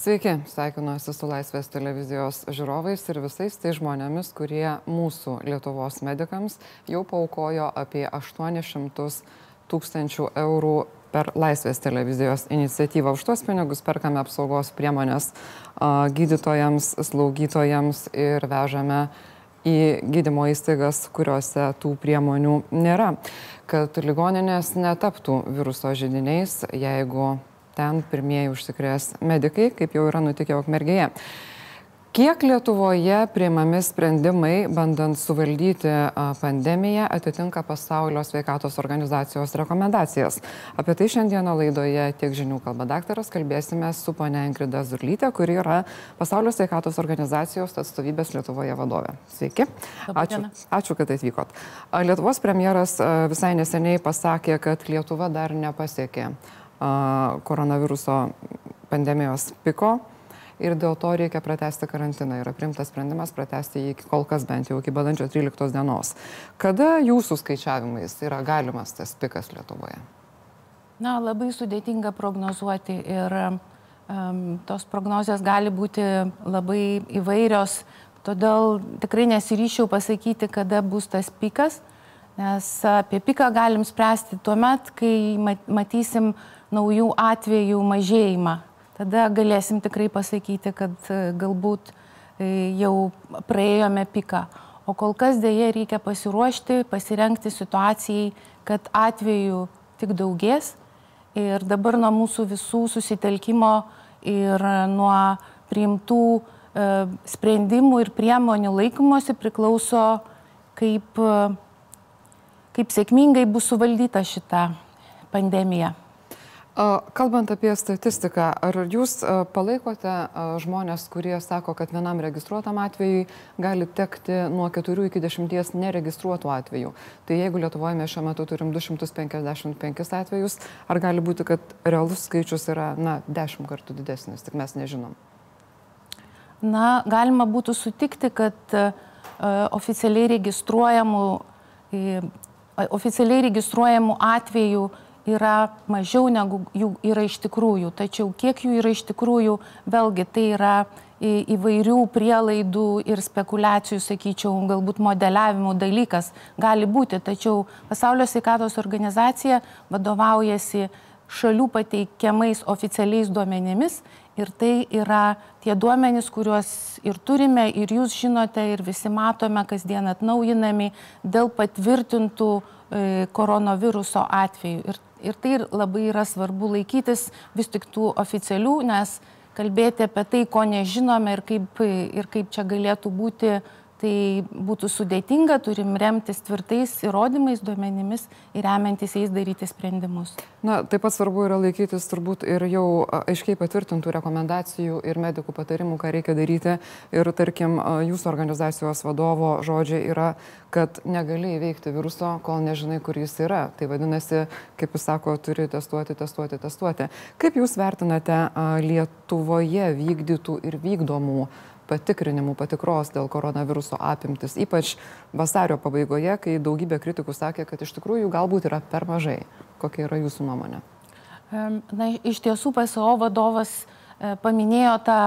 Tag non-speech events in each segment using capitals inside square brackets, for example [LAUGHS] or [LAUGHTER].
Sveiki, sveikinuosi su Laisvės televizijos žiūrovais ir visais tai žmonėmis, kurie mūsų Lietuvos medikams jau paukojo apie 800 tūkstančių eurų per Laisvės televizijos iniciatyvą. Už tuos pinigus perkame apsaugos priemonės gydytojams, slaugytojams ir vežame į gydymo įstaigas, kuriuose tų priemonių nėra, kad ligoninės netaptų viruso žydiniais, jeigu ten pirmieji užsikrės medikai, kaip jau yra nutikę Ukmergėje. Kiek Lietuvoje priimami sprendimai, bandant suvaldyti pandemiją, atitinka pasaulio sveikatos organizacijos rekomendacijas? Apie tai šiandieną laidoje tiek žinių kalba daktaras kalbėsime su ponia Ingrida Zurlytė, kuri yra pasaulio sveikatos organizacijos atstovybės Lietuvoje vadovė. Sveiki. Ačiū, ačiū, kad atvykot. Lietuvos premjeras visai neseniai pasakė, kad Lietuva dar nepasiekė koronaviruso pandemijos piko ir dėl to reikia pratesti karantiną. Yra primtas sprendimas pratesti jį kol kas bent jau iki balandžio 13 dienos. Kada jūsų skaičiavimais yra galimas tas pikas Lietuvoje? Na, labai sudėtinga prognozuoti ir um, tos prognozijos gali būti labai įvairios, todėl tikrai nesiryšiau pasakyti, kada bus tas pikas, nes apie piką galim spręsti tuo met, kai matysim naujų atvejų mažėjimą. Tada galėsim tikrai pasakyti, kad e, galbūt e, jau praėjome piką. O kol kas dėje reikia pasiruošti, pasirenkti situacijai, kad atvejų tik daugės. Ir dabar nuo mūsų visų susitelkimo ir nuo priimtų e, sprendimų ir priemonių laikymosi priklauso, kaip, kaip sėkmingai bus suvaldyta šita pandemija. Kalbant apie statistiką, ar jūs palaikote žmonės, kurie sako, kad vienam registruotam atvejui gali tekti nuo 4 iki 10 neregistruotų atvejų? Tai jeigu Lietuvoje mes šiuo metu turim 255 atvejus, ar gali būti, kad realus skaičius yra, na, 10 kartų didesnis, tik mes nežinom? Na, galima būtų sutikti, kad uh, oficialiai registruojamų, uh, oficialiai registruojamų atvejų uh, yra mažiau negu jų yra iš tikrųjų. Tačiau kiek jų yra iš tikrųjų, vėlgi tai yra įvairių prielaidų ir spekulacijų, sakyčiau, galbūt modeliavimų dalykas gali būti. Tačiau Pasaulio sveikatos organizacija vadovaujasi šalių pateikiamais oficialiais duomenimis ir tai yra tie duomenys, kuriuos ir turime, ir jūs žinote, ir visi matome, kasdien atnaujinami dėl patvirtintų e, koronaviruso atvejų. Ir Ir tai labai yra svarbu laikytis vis tik tų oficialių, nes kalbėti apie tai, ko nežinome ir kaip, ir kaip čia galėtų būti tai būtų sudėtinga, turim remtis tvirtais įrodymais, duomenimis ir remiantis jais daryti sprendimus. Na, taip pat svarbu yra laikytis turbūt ir jau aiškiai patvirtintų rekomendacijų ir medikų patarimų, ką reikia daryti. Ir tarkim, jūsų organizacijos vadovo žodžiai yra, kad negali įveikti viruso, kol nežinai, kur jis yra. Tai vadinasi, kaip jis sako, turi testuoti, testuoti, testuoti. Kaip jūs vertinate Lietuvoje vykdytų ir vykdomų patikrinimų patikros dėl koronaviruso apimtis, ypač vasario pabaigoje, kai daugybė kritikų sakė, kad iš tikrųjų galbūt yra per mažai. Kokia yra jūsų nuomonė? Na, iš tiesų PSO vadovas e, paminėjo tą,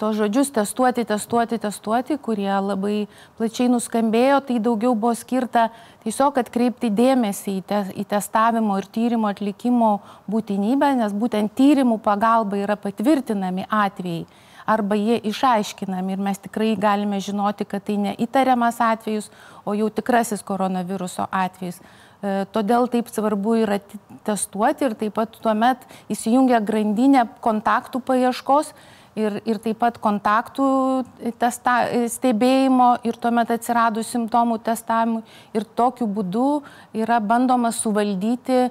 to žodžius testuoti, testuoti, testuoti, kurie labai plačiai nuskambėjo, tai daugiau buvo skirta tiesiog atkreipti dėmesį į, te, į testavimo ir tyrimo atlikimo būtinybę, nes būtent tyrimų pagalba yra patvirtinami atvejai arba jie išaiškinami ir mes tikrai galime žinoti, kad tai neįtariamas atvejus, o jau tikrasis koronaviruso atvejis. E, todėl taip svarbu yra testuoti ir taip pat tuomet įsijungia grandinė kontaktų paieškos ir, ir taip pat kontaktų testa, stebėjimo ir tuomet atsiradus simptomų testavimui. Ir tokiu būdu yra bandoma suvaldyti e,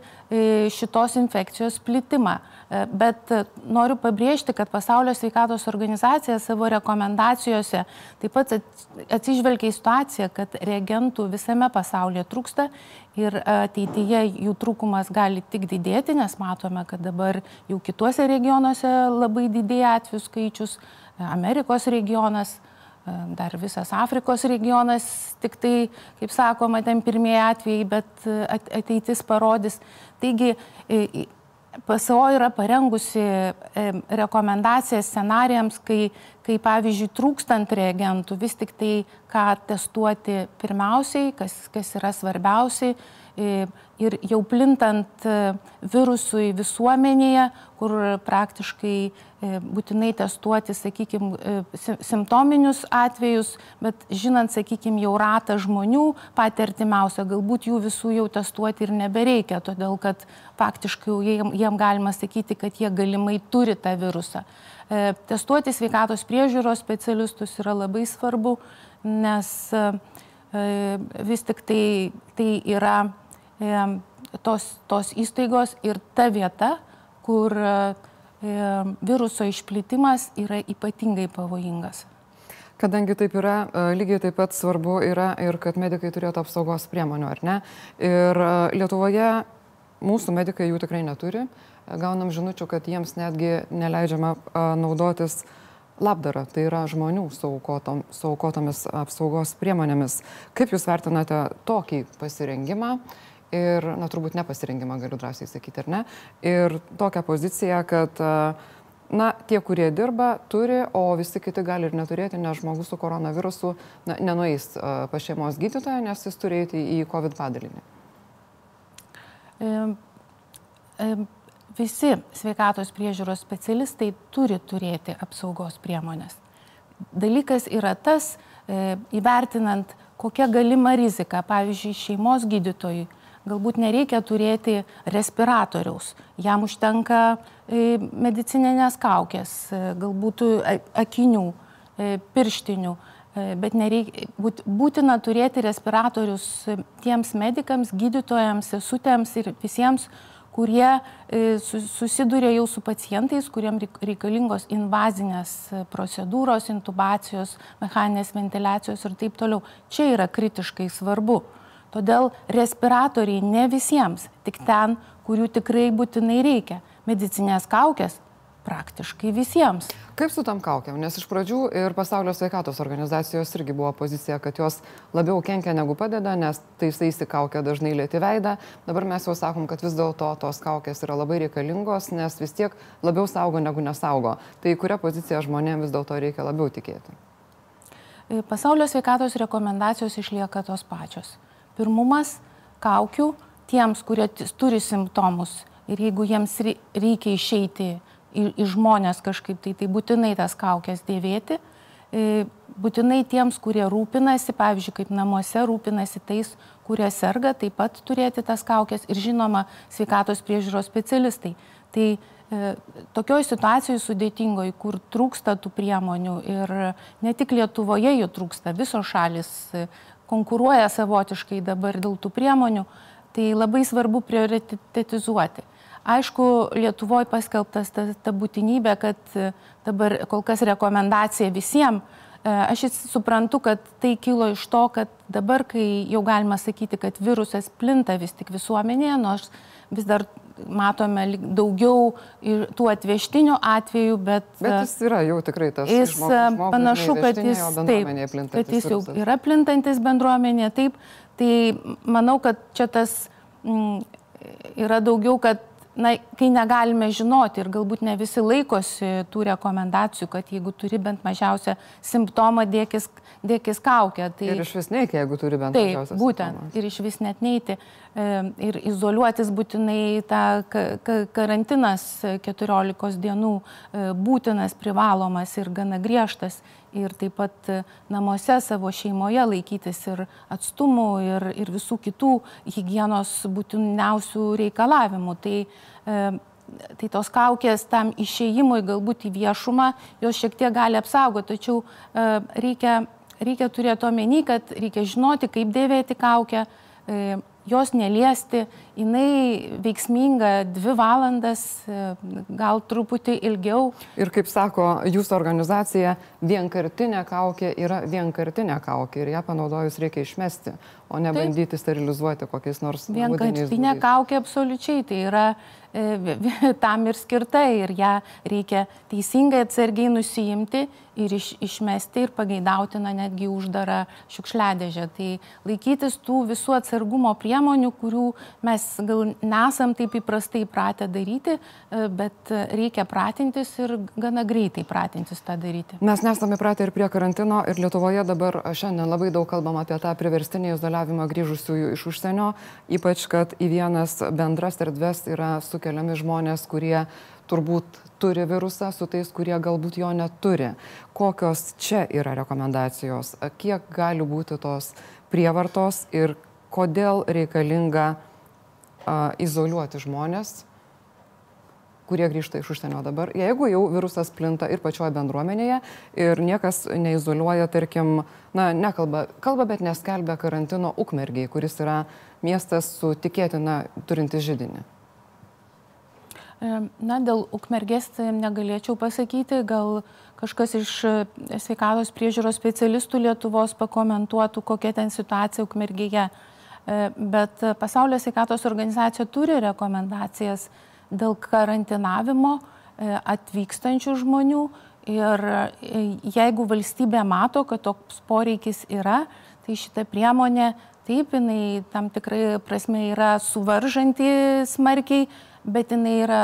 šitos infekcijos plitimą. E, bet noriu pabrėžti, kad Pasaulio sveikatos organizacija savo rekomendacijose taip pat atsižvelgia į situaciją, kad reagentų visame pasaulyje trūksta ir ateityje jų trūkumas gali tik didėti, nes matome, kad dabar jau kituose regionuose labai didėja atvejų skaičius, Amerikos regionas dar visas Afrikos regionas, tik tai, kaip sakoma, ten pirmieji atvejai, bet ateitis parodys. Taigi PSO yra parengusi rekomendacijas scenarijams, kai, kai pavyzdžiui trūkstant reagentų vis tik tai, ką testuoti pirmiausiai, kas, kas yra svarbiausiai ir jau plintant e, virusui visuomenėje, kur praktiškai e, būtinai testuoti, sakykime, simptominius atvejus, bet žinant, sakykime, jau ratą žmonių patį artimiausią, galbūt jų visų jau testuoti ir nebereikia, todėl kad faktiškai jiem, jiem galima sakyti, kad jie galimai turi tą virusą. E, testuoti sveikatos priežiūros specialistus yra labai svarbu, nes vis tik tai, tai yra tos, tos įstaigos ir ta vieta, kur viruso išplitimas yra ypatingai pavojingas. Kadangi taip yra, e, lygiai taip pat svarbu yra ir kad medikai turėtų apsaugos priemonių, ar ne? Ir e, Lietuvoje mūsų medikai jų tikrai neturi. Gaunam žinučių, kad jiems netgi neleidžiama e, naudotis labdara, tai yra žmonių saukotom, saukotomis apsaugos priemonėmis. Kaip Jūs vertinate tokį pasirengimą? Ir, na, turbūt nepasirengimą galiu drąsiai sakyti, ar ne, ir tokią poziciją, kad, na, tie, kurie dirba, turi, o visi kiti gali ir neturėti, nes žmogus su koronavirusu na, nenueis pas šeimos gydytoją, nes jis turi eiti į COVID padalinį. E, e, visi sveikatos priežiūros specialistai turi turėti apsaugos priemonės. Dalykas yra tas, e, įvertinant, kokia galima rizika, pavyzdžiui, šeimos gydytojui galbūt nereikia turėti respiratoriaus, jam užtenka e, medicininės kaukės, e, galbūt akinių, e, pirštinių, bet nereikia, būtina turėti respiratorius tiems medikams, gydytojams, sesutėms ir visiems, kurie susiduria jau su pacientais, kuriems reikalingos invazinės procedūros, intubacijos, mechaninės ventiliacijos ir taip toliau. Čia yra kritiškai svarbu. Todėl respiratoriai ne visiems, tik ten, kurių tikrai būtinai reikia. Medicinės kaukės praktiškai visiems. Kaip su tam kaukiam? Nes iš pradžių ir pasaulio sveikatos organizacijos irgi buvo pozicija, kad jos labiau kenkia negu padeda, nes taisaisi kaukia dažnai lėti veidą. Dabar mes jau sakom, kad vis dėlto tos kaukės yra labai reikalingos, nes vis tiek labiau saugo negu nesaugo. Tai kurią poziciją žmonėms vis dėlto reikia labiau tikėti? Pasaulio sveikatos rekomendacijos išlieka tos pačios pirmumas kaukių tiems, kurie turi simptomus ir jeigu jiems reikia išeiti į, į žmonės kažkaip, tai, tai būtinai tas kaukės dėvėti. E, būtinai tiems, kurie rūpinasi, pavyzdžiui, kaip namuose rūpinasi tais, kurie serga, taip pat turėti tas kaukės ir žinoma sveikatos priežiūros specialistai. Tai e, tokioj situacijoje sudėtingoje, kur trūksta tų priemonių ir ne tik Lietuvoje jų trūksta, visos šalis e, konkuruoja savotiškai dabar dėl tų priemonių, tai labai svarbu prioritetizuoti. Aišku, Lietuvoje paskelbtas ta, ta būtinybė, kad e, dabar kol kas rekomendacija visiems. E, aš suprantu, kad tai kilo iš to, kad dabar, kai jau galima sakyti, kad virusas plinta vis tik visuomenėje, nors vis dar matome daugiau ir tų atvežtinių atvejų, bet... Bet jis yra jau tikrai tas. Jis žmogus, e, panašu, kad jis, taip, kad jis jau yra plintantis bendruomenė, taip. Tai manau, kad čia tas m, yra daugiau, kad na, kai negalime žinoti ir galbūt ne visi laikosi tų rekomendacijų, kad jeigu turi bent mažiausią simptomą, dėkis, dėkis kaukę. Tai, ir iš vis neiki, jeigu turi bent taip, mažiausią. Būtent, ir iš vis net neiti. Ir izoliuotis būtinai tą karantinas 14 dienų e, būtinas, privalomas ir gana griežtas ir taip pat e, namuose savo šeimoje laikytis ir atstumų, ir, ir visų kitų hygienos būtiniausių reikalavimų. Tai, e, tai tos kaukės tam išėjimui galbūt į viešumą, jos šiek tiek gali apsaugoti, tačiau e, reikia, reikia turėti omeny, kad reikia žinoti, kaip dėvėti kaukę. E, jos neliesti, jinai veiksminga dvi valandas, gal truputį ilgiau. Ir kaip sako jūsų organizacija, vienkartinė kaukė yra vienkartinė kaukė ir ją panaudojus reikia išmesti. O ne Taip. bandyti sterilizuoti kokiais nors. Vienkartinė kaukė absoliučiai, tai yra e, [LAUGHS] tam ir skirta ir ją reikia teisingai atsargiai nusijimti ir iš, išmesti ir pageidautina netgi uždarą šiukšliadėžę. Tai laikytis tų visų atsargumo priemonių, kurių mes gal nesam taip įprastai pratę daryti, e, bet reikia pratintis ir gana greitai pratintis tą daryti. Mes nesame pratę ir prie karantino ir Lietuvoje dabar šiandien labai daug kalbam apie tą priverstinį izoliavimą grįžusiųjų iš užsienio, ypač kad į vienas bendras erdves yra sukeliami žmonės, kurie turbūt turi virusą su tais, kurie galbūt jo neturi. Kokios čia yra rekomendacijos, kiek gali būti tos prievartos ir kodėl reikalinga a, izoliuoti žmonės, kurie grįžta iš užsienio dabar, jeigu jau virusas plinta ir pačioje bendruomenėje ir niekas neizoliuoja, tarkim, na, nekalba, kalba, bet neskelbia karantino Ukmergiai, kuris yra miestas su tikėtina turinti žydinį. Na, dėl ukmergės tai negalėčiau pasakyti, gal kažkas iš e, sveikatos priežiūros specialistų Lietuvos pakomentuotų, kokia ten situacija ukmergėje. E, bet pasaulio sveikatos organizacija turi rekomendacijas dėl karantinavimo e, atvykstančių žmonių. Ir jeigu valstybė mato, kad toks poreikis yra, tai šita priemonė taip, jinai tam tikrai prasme yra suvaržanti smarkiai bet jinai yra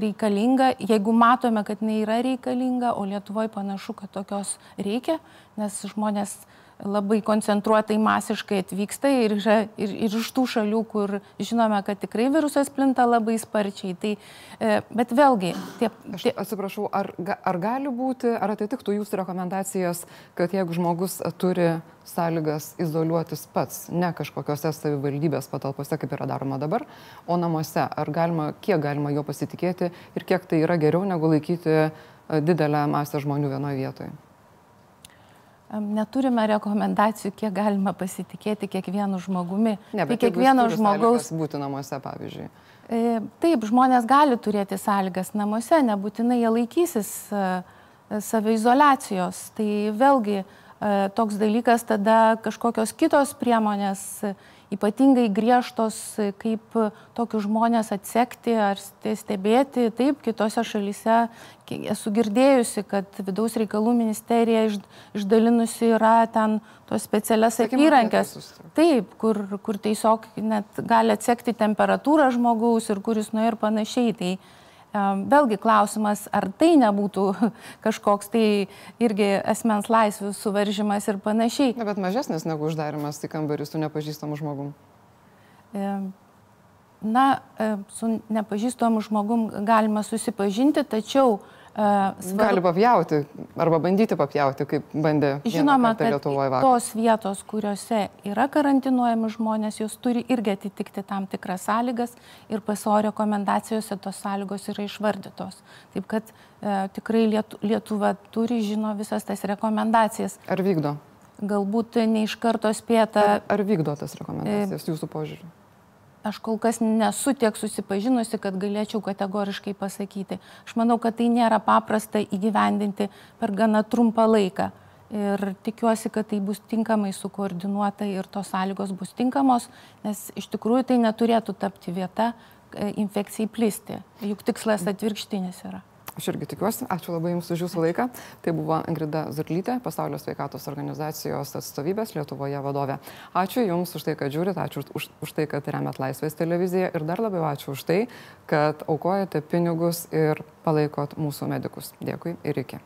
reikalinga, jeigu matome, kad jinai yra reikalinga, o Lietuvoje panašu, kad tokios reikia, nes žmonės labai koncentruotai masiškai atvyksta ir, yra, ir, ir iš tų šalių, kur žinome, kad tikrai virusas plinta labai sparčiai. Tai, e, bet vėlgi, tie. Aš atsiprašau, ar, ar gali būti, ar atitiktų jūsų rekomendacijas, kad jeigu žmogus turi sąlygas izoliuotis pats, ne kažkokiose savivaldybės patalpose, kaip yra daroma dabar, o namuose, ar galima, kiek galima jo pasitikėti ir kiek tai yra geriau negu laikyti e, didelę masę žmonių vienoje vietoje? Neturime rekomendacijų, kiek galima pasitikėti kiekvienu žmogumi. Ne, bet tai kiekvieno žmogaus būti namuose, pavyzdžiui. E, taip, žmonės gali turėti sąlygas namuose, nebūtinai jie laikysis e, saviizolacijos. Tai vėlgi e, toks dalykas tada kažkokios kitos priemonės ypatingai griežtos, kaip tokius žmonės atsekti ar stebėti. Taip, kitose šalyse esu girdėjusi, kad vidaus reikalų ministerija išdalinusi yra ten tos specialias įrankės. Taip, kur, kur tiesiog net gali atsekti temperatūrą žmogaus ir kuris nuėjo ir panašiai. Tai, Vėlgi klausimas, ar tai nebūtų [LAUGHS] kažkoks tai irgi asmens laisvių suvaržymas ir panašiai. Na, bet mažesnis negu uždarimas į kambarį su nepažįstamu žmogum. Na, su nepažįstamu žmogum galima susipažinti, tačiau Svarbu. Gali papjauti arba bandyti papjauti, kaip bandė Žinoma, Lietuvoje vakar. Tos vietos, kuriuose yra karantinuojami žmonės, jos turi irgi atitikti tam tikras sąlygas ir PSO rekomendacijose tos sąlygos yra išvardytos. Taip kad e, tikrai Lietu, Lietuva turi, žino visas tas rekomendacijas. Ar vykdo? Galbūt ne iš karto spėta. Ar, ar vykdo tas rekomendacijas e, jūsų požiūriu? Aš kol kas nesu tiek susipažinusi, kad galėčiau kategoriškai pasakyti. Aš manau, kad tai nėra paprasta įgyvendinti per gana trumpą laiką. Ir tikiuosi, kad tai bus tinkamai sukoordinuota ir tos sąlygos bus tinkamos, nes iš tikrųjų tai neturėtų tapti vieta e, infekcijai plisti. Juk tikslas atvirkštinis yra. Aš irgi tikiuosi. Ačiū labai Jums už Jūsų laiką. Tai buvo Ingrida Zurlytė, Pasaulio sveikatos organizacijos atstovybės Lietuvoje vadovė. Ačiū Jums už tai, kad žiūrit, ačiū už, už tai, kad remet Laisvės televiziją ir dar labiau ačiū už tai, kad aukojate pinigus ir palaikot mūsų medikus. Dėkui ir iki.